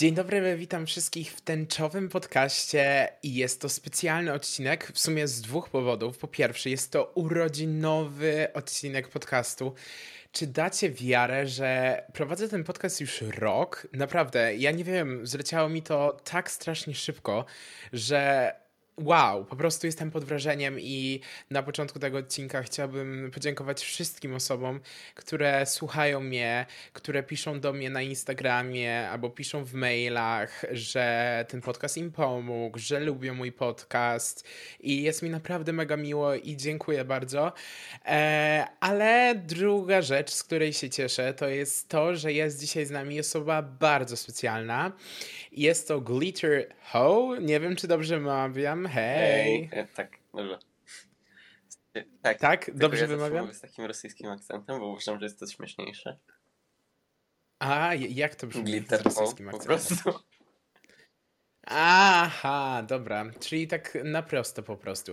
Dzień dobry, witam wszystkich w tęczowym podcaście i jest to specjalny odcinek w sumie z dwóch powodów. Po pierwsze, jest to urodzinowy odcinek podcastu. Czy dacie wiarę, że prowadzę ten podcast już rok? Naprawdę, ja nie wiem, zleciało mi to tak strasznie szybko, że Wow, po prostu jestem pod wrażeniem i na początku tego odcinka chciałbym podziękować wszystkim osobom, które słuchają mnie, które piszą do mnie na Instagramie albo piszą w mailach, że ten podcast im pomógł, że lubią mój podcast i jest mi naprawdę mega miło i dziękuję bardzo. E, ale druga rzecz, z której się cieszę, to jest to, że jest dzisiaj z nami osoba bardzo specjalna. Jest to Glitter Ho. Nie wiem, czy dobrze mawiam. Hej. Hej. Tak, dobrze. Tak, tak dobrze ja wymawiam? Z takim rosyjskim akcentem, bo uważam, że jest to śmieszniejsze. A, jak to brzmi Glitter z rosyjskim akcentem? Po prostu. Aha, dobra, czyli tak na prosto po prostu.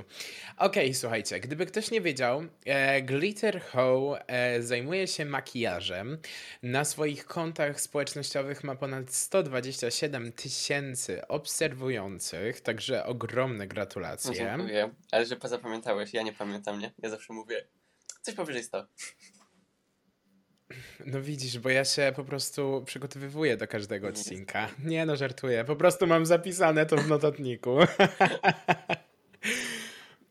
Okej, okay, słuchajcie, gdyby ktoś nie wiedział, e, Glitter Ho e, zajmuje się makijażem. Na swoich kontach społecznościowych ma ponad 127 tysięcy obserwujących, także ogromne gratulacje. Dziękuję, ale że pozapamiętałeś, ja nie pamiętam, nie? Ja zawsze mówię coś powyżej 100. No widzisz, bo ja się po prostu przygotowywuję do każdego odcinka. Nie no, żartuję. Po prostu mam zapisane to w notatniku.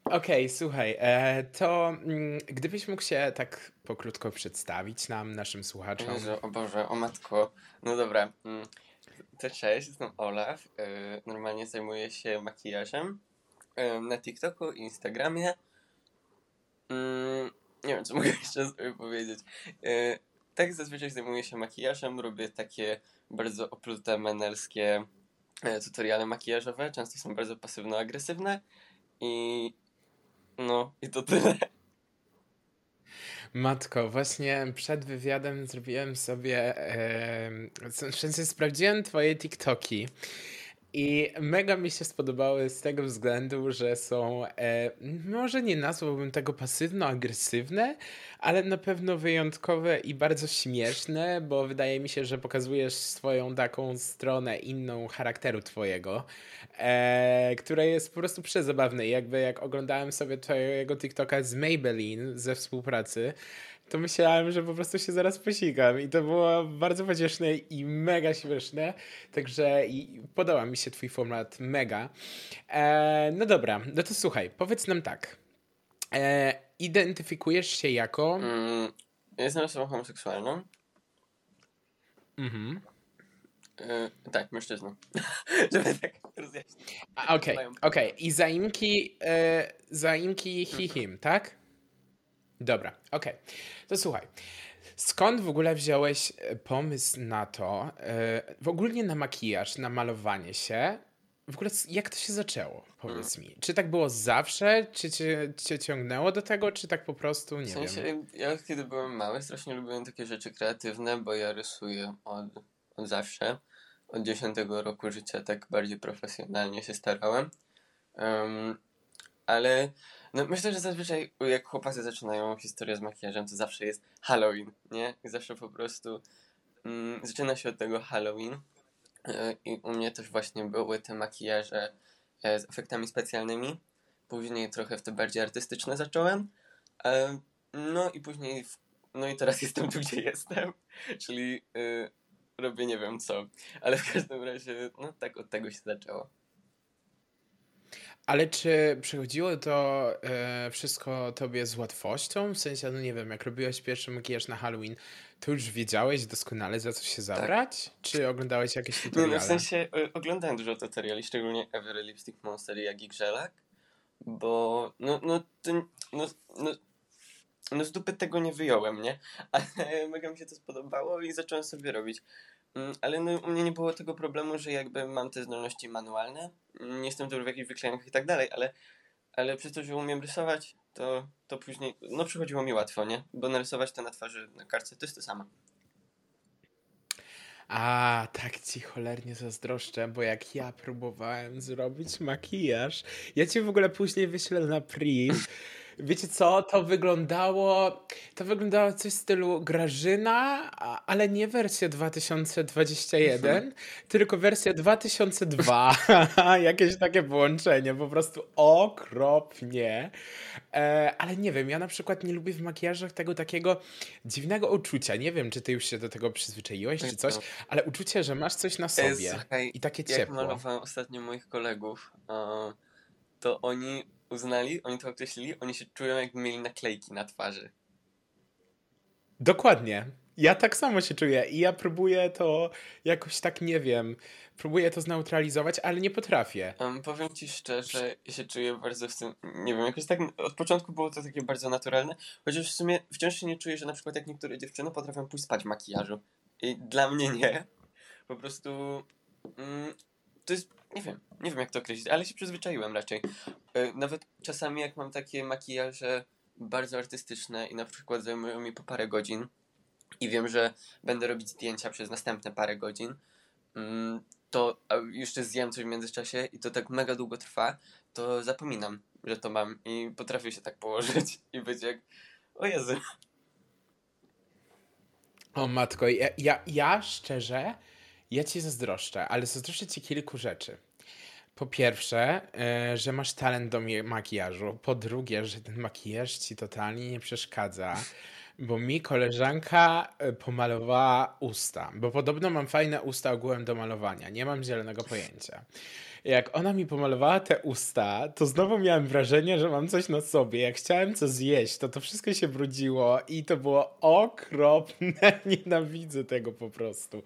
Okej, okay, słuchaj, e, to mm, gdybyś mógł się tak pokrótko przedstawić nam, naszym słuchaczom. Jezu, o Boże, o matko. No dobra. Mm, to cześć, jestem Olaf. E, normalnie zajmuję się makijażem e, na TikToku i Instagramie. Nie wiem, co mogę jeszcze sobie powiedzieć. E, tak zazwyczaj zajmuję się makijażem, robię takie bardzo oplute, menelskie e, tutoriale makijażowe. Często są bardzo pasywno-agresywne i no, i to tyle. Matko, właśnie przed wywiadem zrobiłem sobie, e, w sensie sprawdziłem twoje TikToki i mega mi się spodobały z tego względu, że są, e, może nie nazwałbym tego pasywno-agresywne, ale na pewno wyjątkowe i bardzo śmieszne, bo wydaje mi się, że pokazujesz swoją taką stronę inną charakteru twojego, e, które jest po prostu przezabawne. Jakby jak oglądałem sobie twojego TikToka z Maybelline ze współpracy, to myślałem, że po prostu się zaraz posikam i to było bardzo pocieszne i mega śmieszne, także i podoba mi się twój format mega. E, no dobra, no to słuchaj, powiedz nam tak. E, identyfikujesz się jako... Mm, jestem osobą homoseksualną. Mhm. E, tak, mężczyzną. Żeby tak rozjaśnić. Okej, okej. Okay. I zaimki, e, zaimki hihim, tak? Dobra, okej. Okay. To słuchaj. Skąd w ogóle wziąłeś e, pomysł na to, yy, w ogóle na makijaż, na malowanie się? W ogóle jak to się zaczęło? Powiedz mi. Czy tak było zawsze? Czy cię, cię ciągnęło do tego, czy tak po prostu, nie w sensie, wiem? Ja kiedy byłem mały, strasznie lubiłem takie rzeczy kreatywne, bo ja rysuję od, od zawsze. Od 10 roku życia tak bardziej profesjonalnie się starałem. Um, ale no myślę, że zazwyczaj jak chłopacy zaczynają historię z makijażem, to zawsze jest Halloween, nie? I zawsze po prostu mm, zaczyna się od tego Halloween. Yy, I u mnie też właśnie były te makijaże e, z efektami specjalnymi. Później trochę w te bardziej artystyczne zacząłem. E, no i później, w, no i teraz jestem tu, gdzie jestem, czyli robię nie wiem co. Ale w każdym razie, no tak od tego się zaczęło. Ale czy przychodziło to e, wszystko tobie z łatwością? W sensie, no nie wiem, jak robiłeś pierwszy makijaż na Halloween, to już wiedziałeś doskonale za co się tak. zabrać? Tak. Czy oglądałeś jakieś tutoriale? Nie, no w sensie y, oglądałem dużo tutoriali, szczególnie Every Lipstick Monster i Jagi Grzelak, bo no, no, no, no, no z dupy tego nie wyjąłem, nie? Ale mega mi się to spodobało i zacząłem sobie robić. Mm, ale no, u mnie nie było tego problemu, że jakby mam te zdolności manualne. Mm, nie jestem dobry w jakichś wyklejaniach i tak dalej, ale, ale przez to, że umiem rysować, to, to później, no przychodziło mi łatwo, nie? Bo narysować to na twarzy, na kartce, to jest to samo. A, tak ci cholernie zazdroszczę, bo jak ja próbowałem zrobić makijaż, ja ci w ogóle później wyślę na priv, Wiecie co, to wyglądało, to wyglądało coś w stylu Grażyna, ale nie wersja 2021, mhm. tylko wersja 2002. Jakieś takie połączenie, po prostu okropnie. E, ale nie wiem, ja na przykład nie lubię w makijażach tego takiego dziwnego uczucia. Nie wiem, czy ty już się do tego przyzwyczaiłeś, czy coś, ale uczucie, że masz coś na sobie Słuchaj, i takie ciepło. Jak malowałem ostatnio moich kolegów, to oni uznali, oni to określili, oni się czują jakby mieli naklejki na twarzy. Dokładnie. Ja tak samo się czuję i ja próbuję to jakoś tak, nie wiem, próbuję to zneutralizować, ale nie potrafię. Um, powiem ci szczerze, się czuję bardzo w tym, nie wiem, jakoś tak od początku było to takie bardzo naturalne, chociaż w sumie wciąż się nie czuję, że na przykład jak niektóre dziewczyny potrafią pójść spać w makijażu. I dla mnie nie. Po prostu mm, to jest, nie wiem, nie wiem jak to określić, ale się przyzwyczaiłem raczej. E, nawet czasami jak mam takie makijaże bardzo artystyczne i na przykład zajmują mi po parę godzin i wiem, że będę robić zdjęcia przez następne parę godzin, mm, to jeszcze zjem coś w międzyczasie i to tak mega długo trwa, to zapominam, że to mam i potrafię się tak położyć i być jak, o Jezu. O matko, ja, ja, ja szczerze ja ci zazdroszczę, ale zazdroszczę ci kilku rzeczy. Po pierwsze, e, że masz talent do makijażu. Po drugie, że ten makijaż ci totalnie nie przeszkadza. Bo mi koleżanka e, pomalowała usta, bo podobno mam fajne usta ogółem do malowania. Nie mam zielonego pojęcia jak ona mi pomalowała te usta, to znowu miałem wrażenie, że mam coś na sobie. Jak chciałem coś zjeść, to to wszystko się brudziło i to było okropne. Nienawidzę tego po prostu.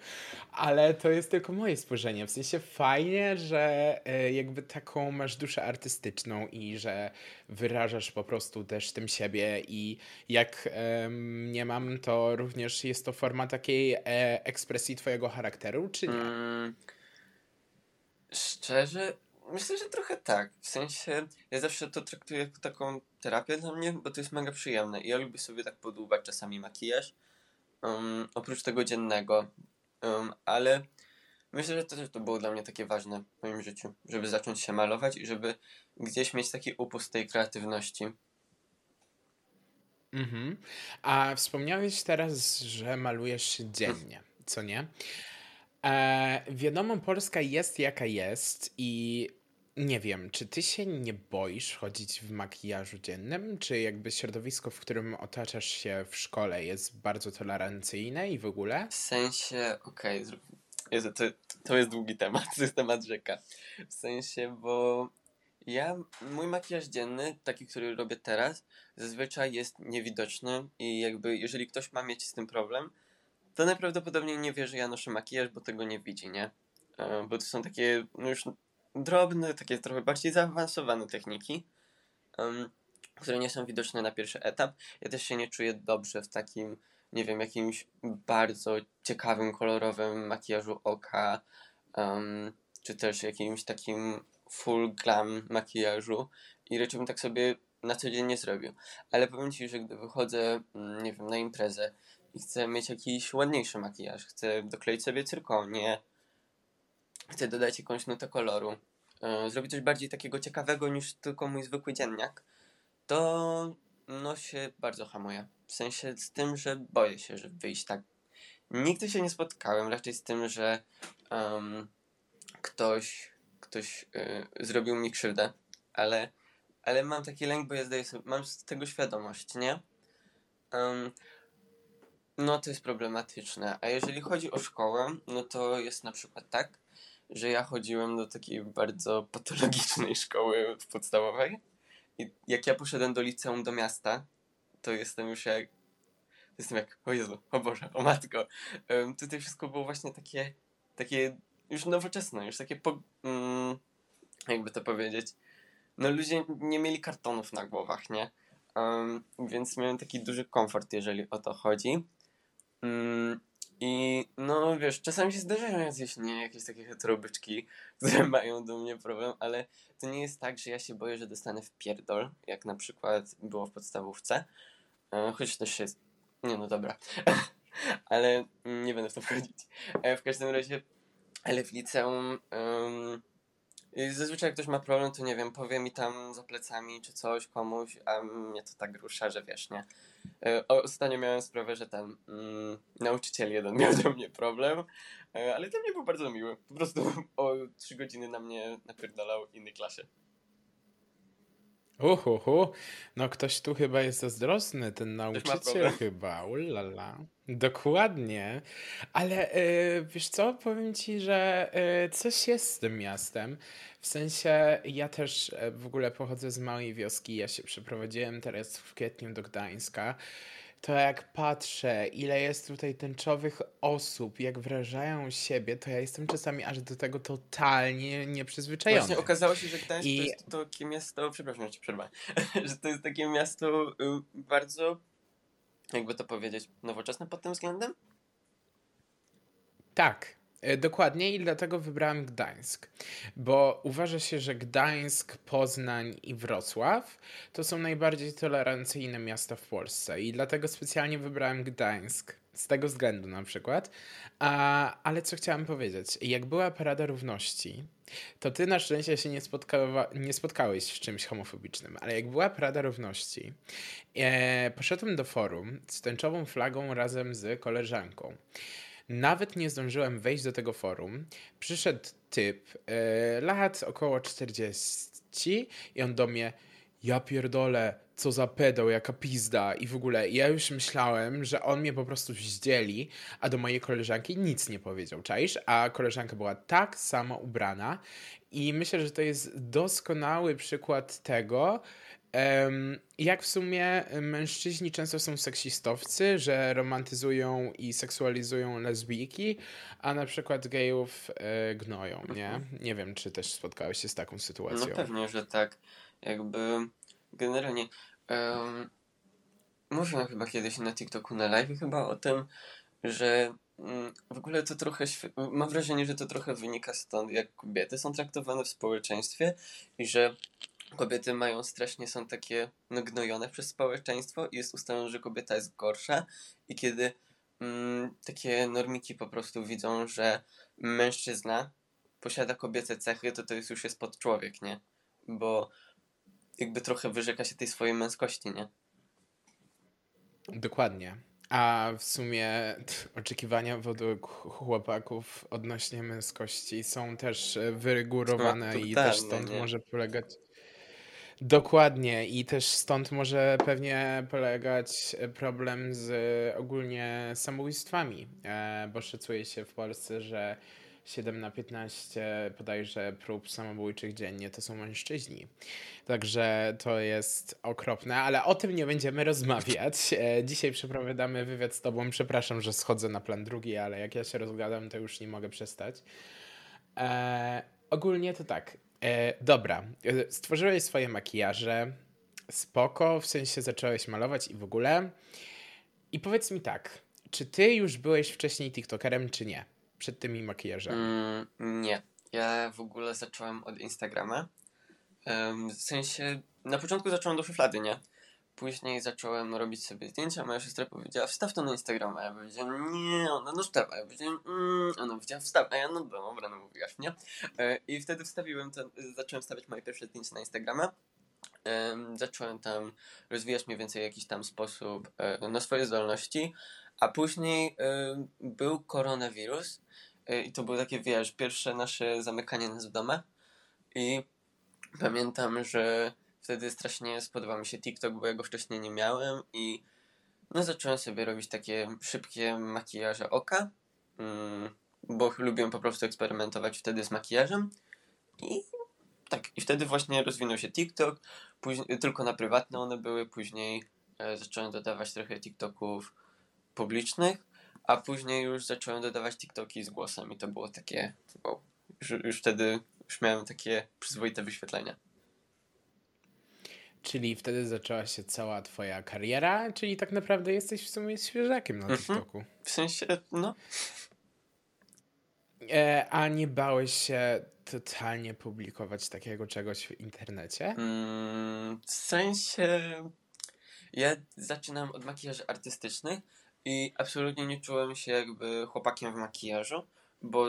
Ale to jest tylko moje spojrzenie. W sensie fajnie, że e, jakby taką masz duszę artystyczną i że wyrażasz po prostu też tym siebie i jak um, nie mam, to również jest to forma takiej e, ekspresji twojego charakteru, czy nie? Mm. Szczerze, myślę, że trochę tak. W sensie, ja zawsze to traktuję jako taką terapię dla mnie, bo to jest mega przyjemne. I ja lubię sobie tak podłubać czasami makijaż, um, oprócz tego dziennego. Um, ale myślę, że to też to było dla mnie takie ważne w moim życiu, żeby zacząć się malować i żeby gdzieś mieć taki upust tej kreatywności. Mhm. A wspomniałeś teraz, że malujesz dziennie, co nie? E, wiadomo, Polska jest jaka jest i nie wiem, czy ty się nie boisz chodzić w makijażu dziennym? Czy jakby środowisko, w którym otaczasz się w szkole jest bardzo tolerancyjne i w ogóle? W sensie, okej, okay, to, to jest długi temat, to jest temat rzeka. W sensie, bo ja, mój makijaż dzienny, taki, który robię teraz, zazwyczaj jest niewidoczny i jakby jeżeli ktoś ma mieć z tym problem, to najprawdopodobniej nie wie, że ja noszę makijaż, bo tego nie widzi, nie? E, bo to są takie no już drobne, takie trochę bardziej zaawansowane techniki, które nie są widoczne na pierwszy etap. Ja też się nie czuję dobrze w takim, nie wiem, jakimś bardzo ciekawym, kolorowym makijażu oka, czy też jakimś takim full glam makijażu i raczej bym tak sobie na co dzień nie zrobił. Ale powiem Ci, że gdy wychodzę, mm, nie wiem, na imprezę i chcę mieć jakiś ładniejszy makijaż, chcę dokleić sobie cyrkonię, chcę dodać jakąś nutę koloru, yy, zrobić coś bardziej takiego ciekawego niż tylko mój zwykły dzienniak, to no się bardzo hamuje. W sensie z tym, że boję się, że wyjść tak. Nigdy się nie spotkałem raczej z tym, że um, ktoś, ktoś yy, zrobił mi krzywdę, ale, ale mam taki lęk, bo ja zdaję sobie, mam z tego świadomość, nie? Um, no to jest problematyczne. A jeżeli chodzi o szkołę, no to jest na przykład tak, że ja chodziłem do takiej bardzo patologicznej szkoły podstawowej i jak ja poszedłem do liceum do miasta, to jestem już jak jestem jak, o Jezu, o Boże, o Matko. Um, tutaj wszystko było właśnie takie, takie już nowoczesne, już takie, po, um, jakby to powiedzieć, no ludzie nie mieli kartonów na głowach, nie? Um, więc miałem taki duży komfort, jeżeli o to chodzi. Mm, I no wiesz, czasami się zdarzają jakieś, nie, jakieś takie heterobyczki, które mają do mnie problem, ale to nie jest tak, że ja się boję, że dostanę w pierdol, jak na przykład było w podstawówce. E, choć też jest. Nie no dobra. ale nie będę w to wchodzić. E, w każdym razie, ale w liceum um, I zazwyczaj jak ktoś ma problem, to nie wiem, powie mi tam za plecami czy coś komuś, a mnie to tak rusza, że wiesz, nie. E, ostatnio miałem sprawę, że ten mm, nauczyciel jeden miał do mnie problem, e, ale ten nie był bardzo miły. Po prostu o trzy godziny na mnie napierdalał innej klasie. Uhuhu, no ktoś tu chyba jest zazdrosny, ten nauczyciel chyba, ulala. Dokładnie, ale y, wiesz co, powiem ci, że y, coś jest z tym miastem. W sensie ja też y, w ogóle pochodzę z małej wioski, ja się przeprowadziłem teraz w kwietniu do Gdańska to jak patrzę, ile jest tutaj tęczowych osób, jak wrażają siebie, to ja jestem czasami aż do tego totalnie nieprzyzwyczajony. Właśnie okazało się, że Gdańsk I... to jest takie miasto, przepraszam, że ci przerwę, że to jest takie miasto y, bardzo, jakby to powiedzieć, nowoczesne pod tym względem? Tak, dokładnie i dlatego wybrałem Gdańsk, bo uważa się, że Gdańsk, Poznań i Wrocław to są najbardziej tolerancyjne miasta w Polsce i dlatego specjalnie wybrałem Gdańsk. Z tego względu na przykład. A, ale co chciałem powiedzieć? Jak była Parada Równości, to ty na szczęście się nie, nie spotkałeś z czymś homofobicznym, ale jak była Parada Równości, e, poszedłem do forum z tęczową flagą razem z koleżanką. Nawet nie zdążyłem wejść do tego forum. Przyszedł typ, yy, lat około 40 i on do mnie, ja pierdolę, co za pedał, jaka pizda i w ogóle ja już myślałem, że on mnie po prostu zdzieli, a do mojej koleżanki nic nie powiedział, czaisz? A koleżanka była tak samo ubrana i myślę, że to jest doskonały przykład tego, jak w sumie mężczyźni często są seksistowcy, że romantyzują i seksualizują lesbijki, a na przykład gejów e, gnoją, nie? Mhm. Nie wiem, czy też spotkałeś się z taką sytuacją. No pewnie, że tak. Jakby generalnie um, mówiłem chyba kiedyś na TikToku na live chyba o tym, że mm, w ogóle to trochę, mam wrażenie, że to trochę wynika stąd, jak kobiety są traktowane w społeczeństwie i że kobiety mają strasznie, są takie nagnojone przez społeczeństwo i jest ustalone, że kobieta jest gorsza i kiedy mm, takie normiki po prostu widzą, że mężczyzna posiada kobiece cechy, to to jest już jest pod człowiek, nie? Bo jakby trochę wyrzeka się tej swojej męskości, nie? Dokładnie. A w sumie oczekiwania według chłopaków odnośnie męskości są też wyregulowane no, i też stąd nie? może polegać Dokładnie i też stąd może pewnie polegać problem z ogólnie samobójstwami, e, bo szacuje się w Polsce, że 7 na 15 podajże prób samobójczych dziennie to są mężczyźni. Także to jest okropne, ale o tym nie będziemy rozmawiać. E, dzisiaj przeprowadzamy wywiad z tobą. Przepraszam, że schodzę na plan drugi, ale jak ja się rozgadam, to już nie mogę przestać. E, ogólnie to tak. E, dobra, e, stworzyłeś swoje makijaże, spoko, w sensie zacząłeś malować i w ogóle. I powiedz mi tak, czy ty już byłeś wcześniej TikTokerem, czy nie? Przed tymi makijażami. Mm, nie, ja w ogóle zacząłem od Instagrama. Um, w sensie, na początku zacząłem do szuflady, nie? Później zacząłem robić sobie zdjęcia, moja siostra powiedziała, wstaw to na Instagrama. Ja powiedziałem, nie, ona no wstaw. Ja powiedziałem, mm, ona powiedziała, wstaw. A ja, no dobra, no mówiłaś, nie? E, I wtedy wstawiłem, to, zacząłem wstawiać moje pierwsze zdjęcia na Instagrama. zacząłem tam rozwijać mniej więcej jakiś tam sposób e, na swoje zdolności, a później był koronawirus e, i to było takie, wiesz, pierwsze nasze zamykanie nas w domach i pamiętam, że wtedy strasznie spodobał mi się TikTok, bo ja go wcześniej nie miałem i no zacząłem sobie robić takie szybkie makijaże oka, mm, bo lubię po prostu eksperymentować wtedy z makijażem i tak, i wtedy właśnie rozwinął się TikTok, później, tylko na prywatne one były, później e, zacząłem dodawać trochę TikToków publicznych, a później już zacząłem dodawać TikToki z głosem i to było takie, wow, już, już wtedy już miałem takie przyzwoite wyświetlenia. Czyli wtedy zaczęła się cała twoja kariera, czyli tak naprawdę jesteś w sumie świeżakiem na mhm. TikToku. W sensie, no. E, a nie bałeś się totalnie publikować takiego czegoś w internecie? Mm, w sensie, ja zaczynam od makijaży artystycznych i absolutnie nie czułem się jakby chłopakiem w makijażu, bo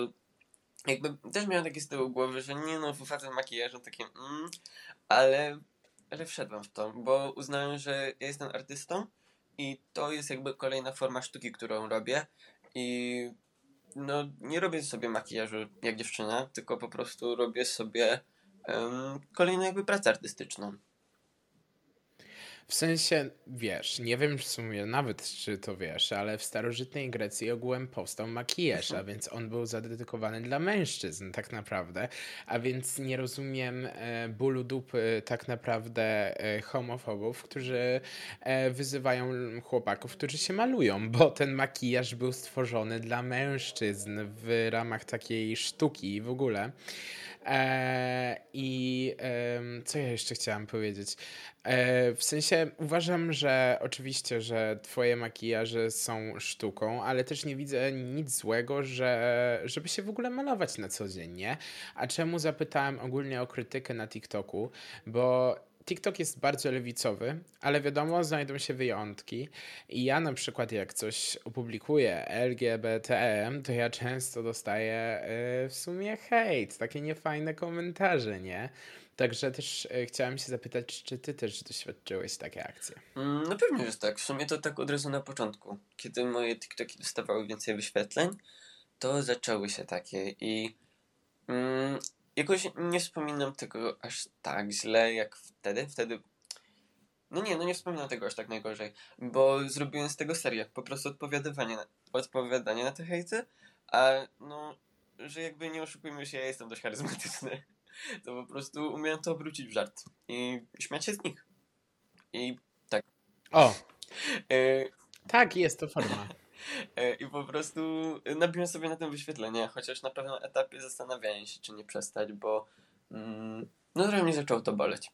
jakby też miałem takie z tyłu głowy, że nie no, facet makijażu takie mm, ale, ale wszedłem w to, bo uznałem, że ja jestem artystą i to jest jakby kolejna forma sztuki, którą robię i no nie robię sobie makijażu jak dziewczyna, tylko po prostu robię sobie um, kolejną jakby pracę artystyczną. W sensie, wiesz, nie wiem w sumie nawet, czy to wiesz, ale w starożytnej Grecji ogółem powstał makijaż, a więc on był zadedykowany dla mężczyzn tak naprawdę, a więc nie rozumiem e, bólu dupy tak naprawdę e, homofobów, którzy e, wyzywają chłopaków, którzy się malują, bo ten makijaż był stworzony dla mężczyzn w ramach takiej sztuki w ogóle. E, I co ja jeszcze chciałam powiedzieć? E, w sensie uważam, że oczywiście, że twoje makijaże są sztuką, ale też nie widzę nic złego, że, żeby się w ogóle malować na co dzień, nie? A czemu zapytałem ogólnie o krytykę na TikToku? Bo TikTok jest bardzo lewicowy, ale wiadomo, znajdą się wyjątki. I ja na przykład, jak coś opublikuję LGBTM, to ja często dostaję yy, w sumie hejt, takie niefajne komentarze, nie? Także też yy, chciałem się zapytać, czy ty też doświadczyłeś takie akcje? Mm, no pewnie, że tak. W sumie to tak od razu na początku. Kiedy moje TikToki dostawały więcej wyświetleń, to zaczęły się takie i mm, jakoś nie wspominam tego aż tak źle jak wtedy. Wtedy. No nie, no nie wspominam tego aż tak najgorzej, bo zrobiłem z tego serię, po prostu odpowiadywanie na, odpowiadanie na te hejty, a no, że jakby nie oszukujmy się, ja jestem dość charyzmatyczny, to po prostu umiałem to obrócić w żart i śmiać się z nich. I tak. O! E, tak, jest to forma. E, I po prostu nabiłem sobie na tym wyświetlenie, chociaż na pewnym etapie zastanawiałem się, czy nie przestać, bo mm, no trochę mnie zaczęło to boleć.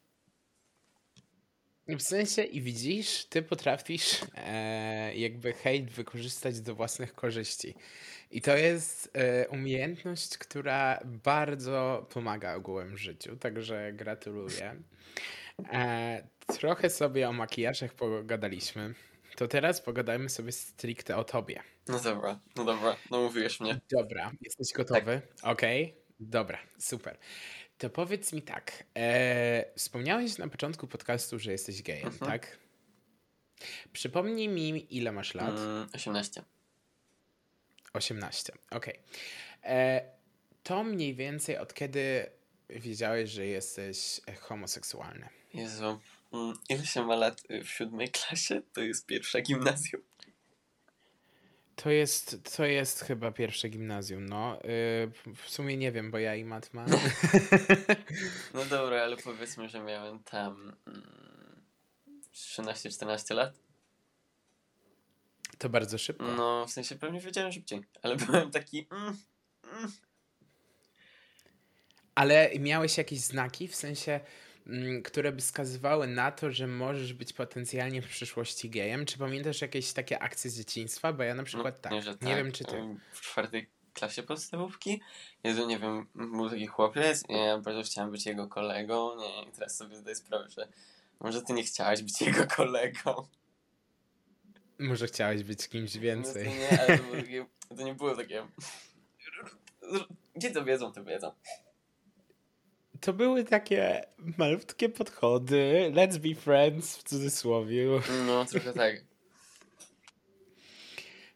W sensie i widzisz, ty potrafisz e, jakby hejt wykorzystać do własnych korzyści. I to jest e, umiejętność, która bardzo pomaga ogółem w życiu, także gratuluję. E, trochę sobie o makijażach pogadaliśmy. To teraz pogadajmy sobie stricte o tobie. No dobra, no dobra, no mówiłeś mnie. Dobra, jesteś gotowy? Tak. Okej, okay. dobra, super. To powiedz mi tak. E, wspomniałeś na początku podcastu, że jesteś gejem, mhm. tak? Przypomnij mi, ile masz lat? Mm, 18. 18, okej. Okay. E, to mniej więcej od kiedy wiedziałeś, że jesteś homoseksualny? Jezu, Mm, ile się ma lat w siódmej klasie? To jest pierwsza gimnazjum. To jest, to jest chyba pierwsze gimnazjum, no. Yy, w sumie nie wiem, bo ja i mat mam. no dobra, ale powiedzmy, że miałem tam mm, 13-14 lat. To bardzo szybko. No, w sensie pewnie wiedziałem szybciej, ale byłem taki... Mm, mm. Ale miałeś jakieś znaki, w sensie Mm, które by wskazywały na to, że możesz być potencjalnie w przyszłości gejem. Czy pamiętasz jakieś takie akcje z dzieciństwa? Bo ja na przykład no, tak. Nie, tak. wiem, czy ty. W czwartej klasie podstawówki, Jezu, nie wiem, był taki chłopiec i ja bardzo chciałem być jego kolegą, nie, i teraz sobie zdaję sprawę, że może ty nie chciałeś być jego kolegą. Może chciałeś być kimś więcej. No to nie, ale to, takie, to nie było takie... Gdzie to wiedzą, to wiedzą to były takie malutkie podchody, let's be friends w cudzysłowie. No, trochę tak.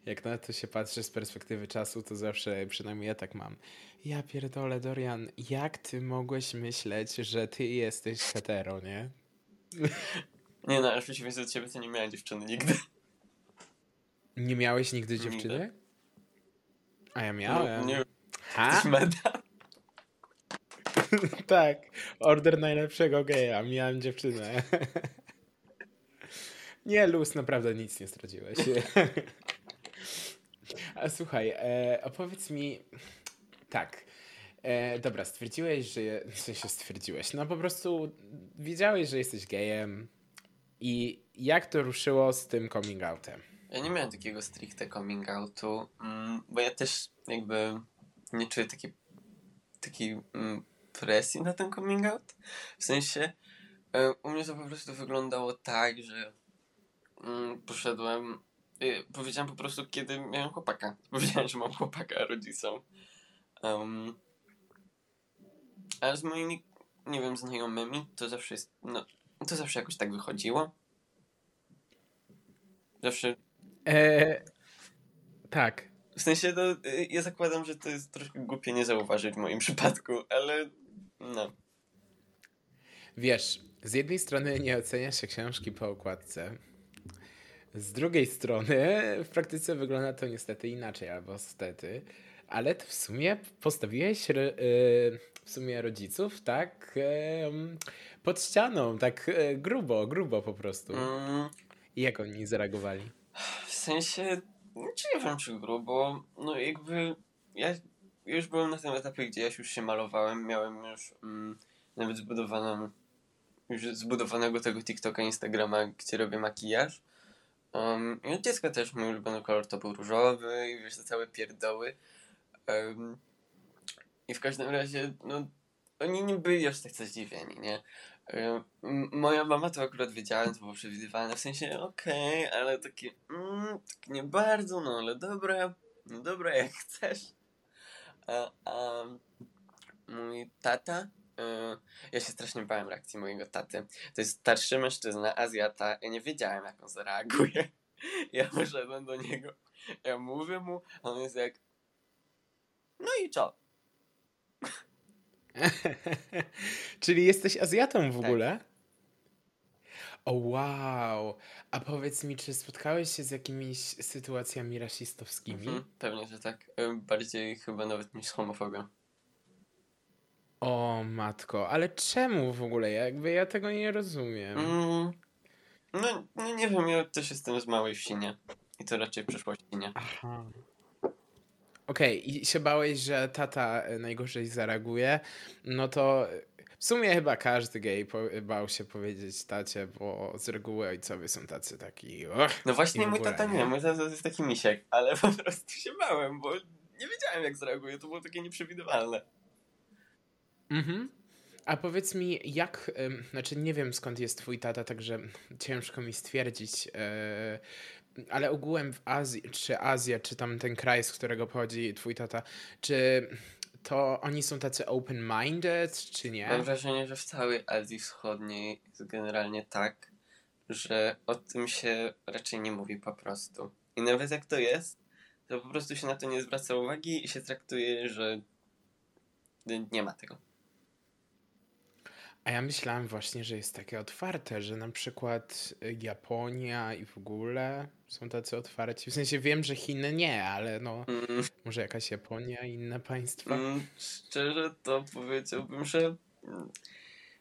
Jak na to się patrzy z perspektywy czasu, to zawsze, przynajmniej ja tak mam. Ja pierdolę, Dorian, jak ty mogłeś myśleć, że ty jesteś hetero, nie? Nie no, w przeciwieństwie do ciebie to nie miałem dziewczyny nigdy. Nie miałeś nigdy dziewczyny? Nigdy. A ja miałem. No, nie. Ha? Meda. tak, order najlepszego geja. Miałem dziewczynę. nie, luz, naprawdę nic nie straciłeś. A słuchaj, e, opowiedz mi. Tak. E, dobra, stwierdziłeś, że. Co się stwierdziłeś? No po prostu wiedziałeś, że jesteś gejem. I jak to ruszyło z tym coming outem? Ja nie miałem takiego stricte coming outu, mm, bo ja też jakby nie czuję takiej, takiej mm, presji na ten coming out. W sensie e, u mnie to po prostu wyglądało tak, że mm, poszedłem y, powiedziałem po prostu, kiedy miałem chłopaka. Powiedziałem, że mam chłopaka rodzicom. Um, ale z moimi, nie wiem, znajomymi to zawsze jest, no, to zawsze jakoś tak wychodziło. Zawsze. E, tak. W sensie, to, y, ja zakładam, że to jest troszkę głupie nie zauważyć w moim przypadku, ale no. Wiesz, z jednej strony nie ocenia się książki po okładce. Z drugiej strony w praktyce wygląda to niestety inaczej, albo stety. Ale to w sumie postawiłeś y, w sumie rodziców tak pod ścianą, tak e, grubo, grubo po prostu. Mm. I jak oni zareagowali? W sensie, czy nie wiem czy grubo, no jakby ja już byłem na tym etapie, gdzie ja już się malowałem, miałem już mm, nawet zbudowaną już zbudowanego tego TikToka, Instagrama, gdzie robię makijaż. Um, I od dziecka też mój ulubiony kolor to był różowy i wiesz, te całe pierdoły. Um, I w każdym razie, no, oni nie byli aż tak zdziwieni, nie? Um, moja mama to akurat wiedziała, to było przewidywane, w sensie okej, okay, ale takie, mm, tak nie bardzo, no ale dobra, no dobra, jak chcesz. A, a mój tata Yy, ja się strasznie bałem reakcji mojego taty. To jest starszy mężczyzna, Azjata. Ja nie wiedziałem, jak on zareaguje. Ja poszedłem do niego, ja mówię mu, a on jest jak no i co? Czyli jesteś Azjatą w tak. ogóle? O wow! A powiedz mi, czy spotkałeś się z jakimiś sytuacjami rasistowskimi? Mhm, pewnie, że tak. Bardziej chyba nawet niż homofobia. O matko, ale czemu w ogóle? Jakby ja tego nie rozumiem. Mm, no, no nie wiem, ja też jestem z małej wsi, nie? I to raczej w przyszłości, nie? Aha. Okej, okay, i się bałeś, że tata e, najgorzej zareaguje, no to w sumie chyba każdy gej bał się powiedzieć tacie, bo z reguły ojcowie są tacy taki. Och, no właśnie mój tata nie, mój tata jest taki misiek, ale po prostu się bałem, bo nie wiedziałem jak zareaguje, to było takie nieprzewidywalne. Mhm. A powiedz mi, jak, znaczy nie wiem skąd jest twój tata, także ciężko mi stwierdzić, e, ale ogółem w Azji, czy Azja, czy tam ten kraj, z którego pochodzi twój tata, czy to oni są tacy open-minded, czy nie? Mam wrażenie, że w całej Azji Wschodniej jest generalnie tak, że o tym się raczej nie mówi po prostu. I nawet jak to jest, to po prostu się na to nie zwraca uwagi i się traktuje, że nie ma tego. A ja myślałem właśnie, że jest takie otwarte, że na przykład y, Japonia i w ogóle są tacy otwarci. W sensie wiem, że Chiny nie, ale no mm. może jakaś Japonia i inne państwa. Mm, szczerze to powiedziałbym, że mm,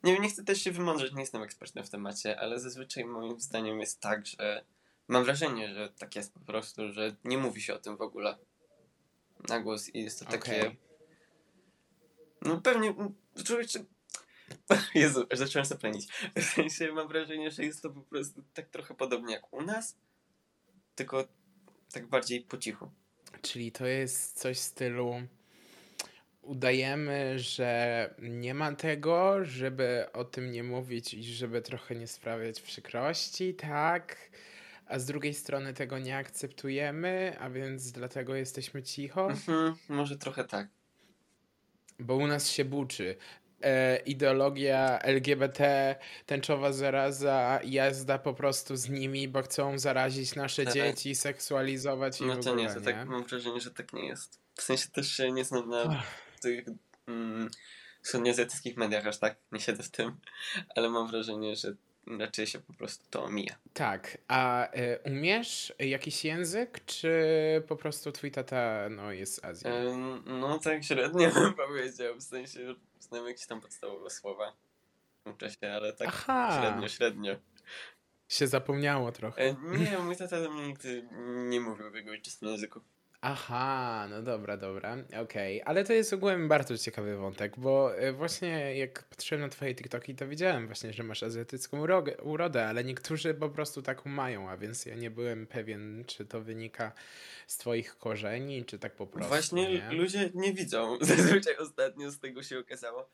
nie wiem, nie chcę też się wymądrzeć, nie jestem ekspertem w temacie, ale zazwyczaj moim zdaniem jest tak, że mam wrażenie, że tak jest po prostu, że nie mówi się o tym w ogóle na głos i jest to takie... Okay. No pewnie, człowiek Jezu, zacząłem zaplenić. W sensie mam wrażenie, że jest to po prostu tak trochę podobnie jak u nas, tylko tak bardziej po cichu. Czyli to jest coś w stylu udajemy, że nie ma tego, żeby o tym nie mówić i żeby trochę nie sprawiać przykrości, tak? A z drugiej strony tego nie akceptujemy, a więc dlatego jesteśmy cicho? Mhm, może trochę tak. Bo u nas się buczy ideologia LGBT, tęczowa zaraza, jazda po prostu z nimi, bo chcą zarazić nasze tak. dzieci, seksualizować i No to ogóle, nie, to tak mam wrażenie, że tak nie jest. W sensie też się nie znam na tych mm, wschodnioazjatyckich mediach aż tak, nie siedzę w tym, ale mam wrażenie, że raczej się po prostu to omija. Tak, a y, umiesz jakiś język, czy po prostu twój tata no, jest z Azji? Y, no tak średnio bym powiedział, w sensie znam jakieś tam podstawowe słowa. Uczę się, ale tak Aha. średnio, średnio. Się zapomniało trochę. E, nie, mój tata do mnie nigdy nie mówił w jego ojczystym języku. Aha, no dobra, dobra, okej. Ale to jest ogółem bardzo ciekawy wątek, bo e, właśnie jak patrzyłem na twoje TikToki, to widziałem właśnie, że masz azjatycką urodę, ale niektórzy po prostu taką mają, a więc ja nie byłem pewien, czy to wynika z twoich korzeni, czy tak po prostu, Właśnie nie? ludzie nie widzą. Zazwyczaj ostatnio z tego się okazało.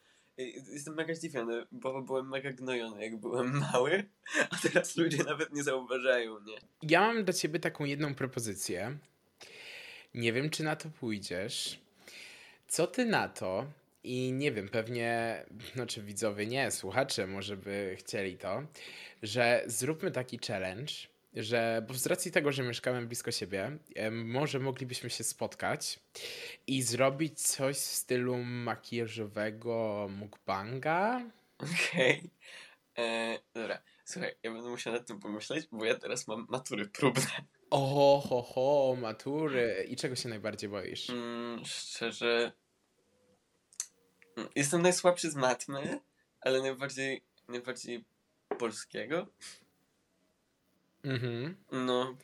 Jestem mega zdziwiony, bo byłem mega gnojony, jak byłem mały, a teraz ludzie nawet nie zauważają, nie? Ja mam do ciebie taką jedną propozycję. Nie wiem, czy na to pójdziesz. Co ty na to? I nie wiem, pewnie, znaczy widzowie nie, słuchacze może by chcieli to, że zróbmy taki challenge, że bo z racji tego, że mieszkamy blisko siebie, może moglibyśmy się spotkać i zrobić coś w stylu makijażowego mukbanga. Okej. E, Dobra, słuchaj, ja będę musiał nad tym pomyśleć, bo ja teraz mam matury próbne. O, ho, ho, matury. I czego się najbardziej boisz? Mm, szczerze, mm, jestem najsłabszy z matmy, ale najbardziej, najbardziej polskiego. Mhm. No,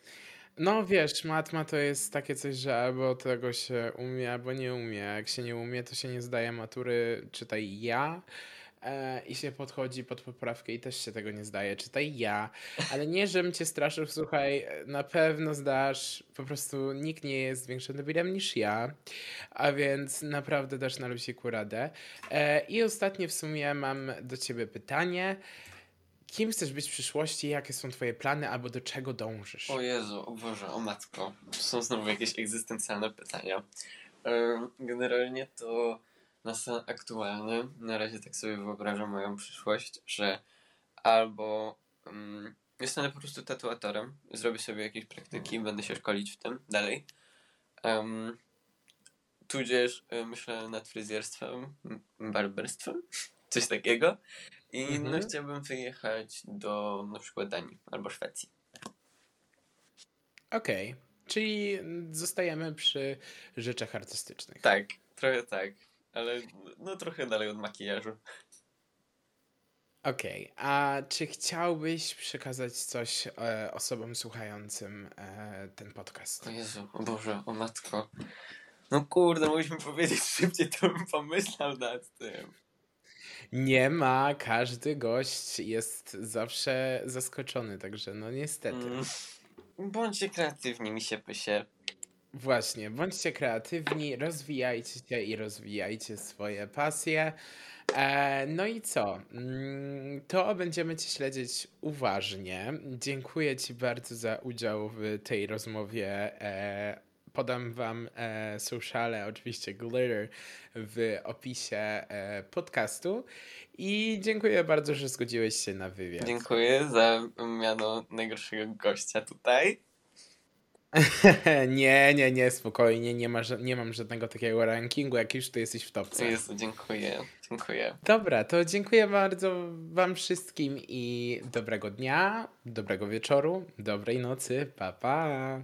No wiesz, matma to jest takie coś, że albo tego się umie, albo nie umie. Jak się nie umie, to się nie zdaje matury, czytaj ja. E, I się podchodzi pod poprawkę i też się tego nie zdaje, czytaj ja. Ale nie, żebym cię straszył, słuchaj, na pewno zdasz. Po prostu nikt nie jest większym debilem niż ja. A więc naprawdę dasz na luziku radę. E, I ostatnie w sumie mam do ciebie pytanie. Kim chcesz być w przyszłości? Jakie są twoje plany albo do czego dążysz? o Jezu, o Boże, o matko. Są znowu jakieś egzystencjalne pytania. Em, Generalnie to na stan aktualny, na razie tak sobie wyobrażam moją przyszłość, że albo um, zostanę po prostu tatuatorem, zrobię sobie jakieś praktyki, będę się szkolić w tym dalej. Um, tudzież y, myślę nad fryzjerstwem, barberstwem, coś takiego. I no Mhm. chciałbym wyjechać do na przykład Danii albo Szwecji. Okej, czyli zostajemy przy rzeczach artystycznych. Tak, trochę tak, ale no trochę dalej od makijażu. Okej, a czy chciałbyś przekazać coś e, osobom słuchającym e, ten podcast? O Jezu, o Boże, o matko. No kurde, mogliśmy powiedzieć szybciej, to bym pomyślał nad tym. Nie ma, każdy gość jest zawsze zaskoczony, także no niestety. Mm. Bądźcie kreatywni, mi się pysie. Właśnie, bądźcie kreatywni, rozwijajcie się i rozwijajcie swoje pasje. E, no i co? Mm, To będziemy Cię śledzić uważnie. Dziękuję Ci bardzo za udział w tej rozmowie. E, podam Wam e, sociale, oczywiście Glitter, w opisie podcastu. I dziękuję bardzo, że zgodziłeś się na wywiad. Dziękuję za miano najgorszego gościa tutaj. nie, nie, nie, spokojnie. Nie, ma, nie mam żadnego takiego rankingu, jak już ty jesteś w topce. Jezu, dziękuję, dziękuję. Dobra, to dziękuję bardzo Wam wszystkim i dobrego dnia, dobrego wieczoru, dobrej nocy. Pa, pa.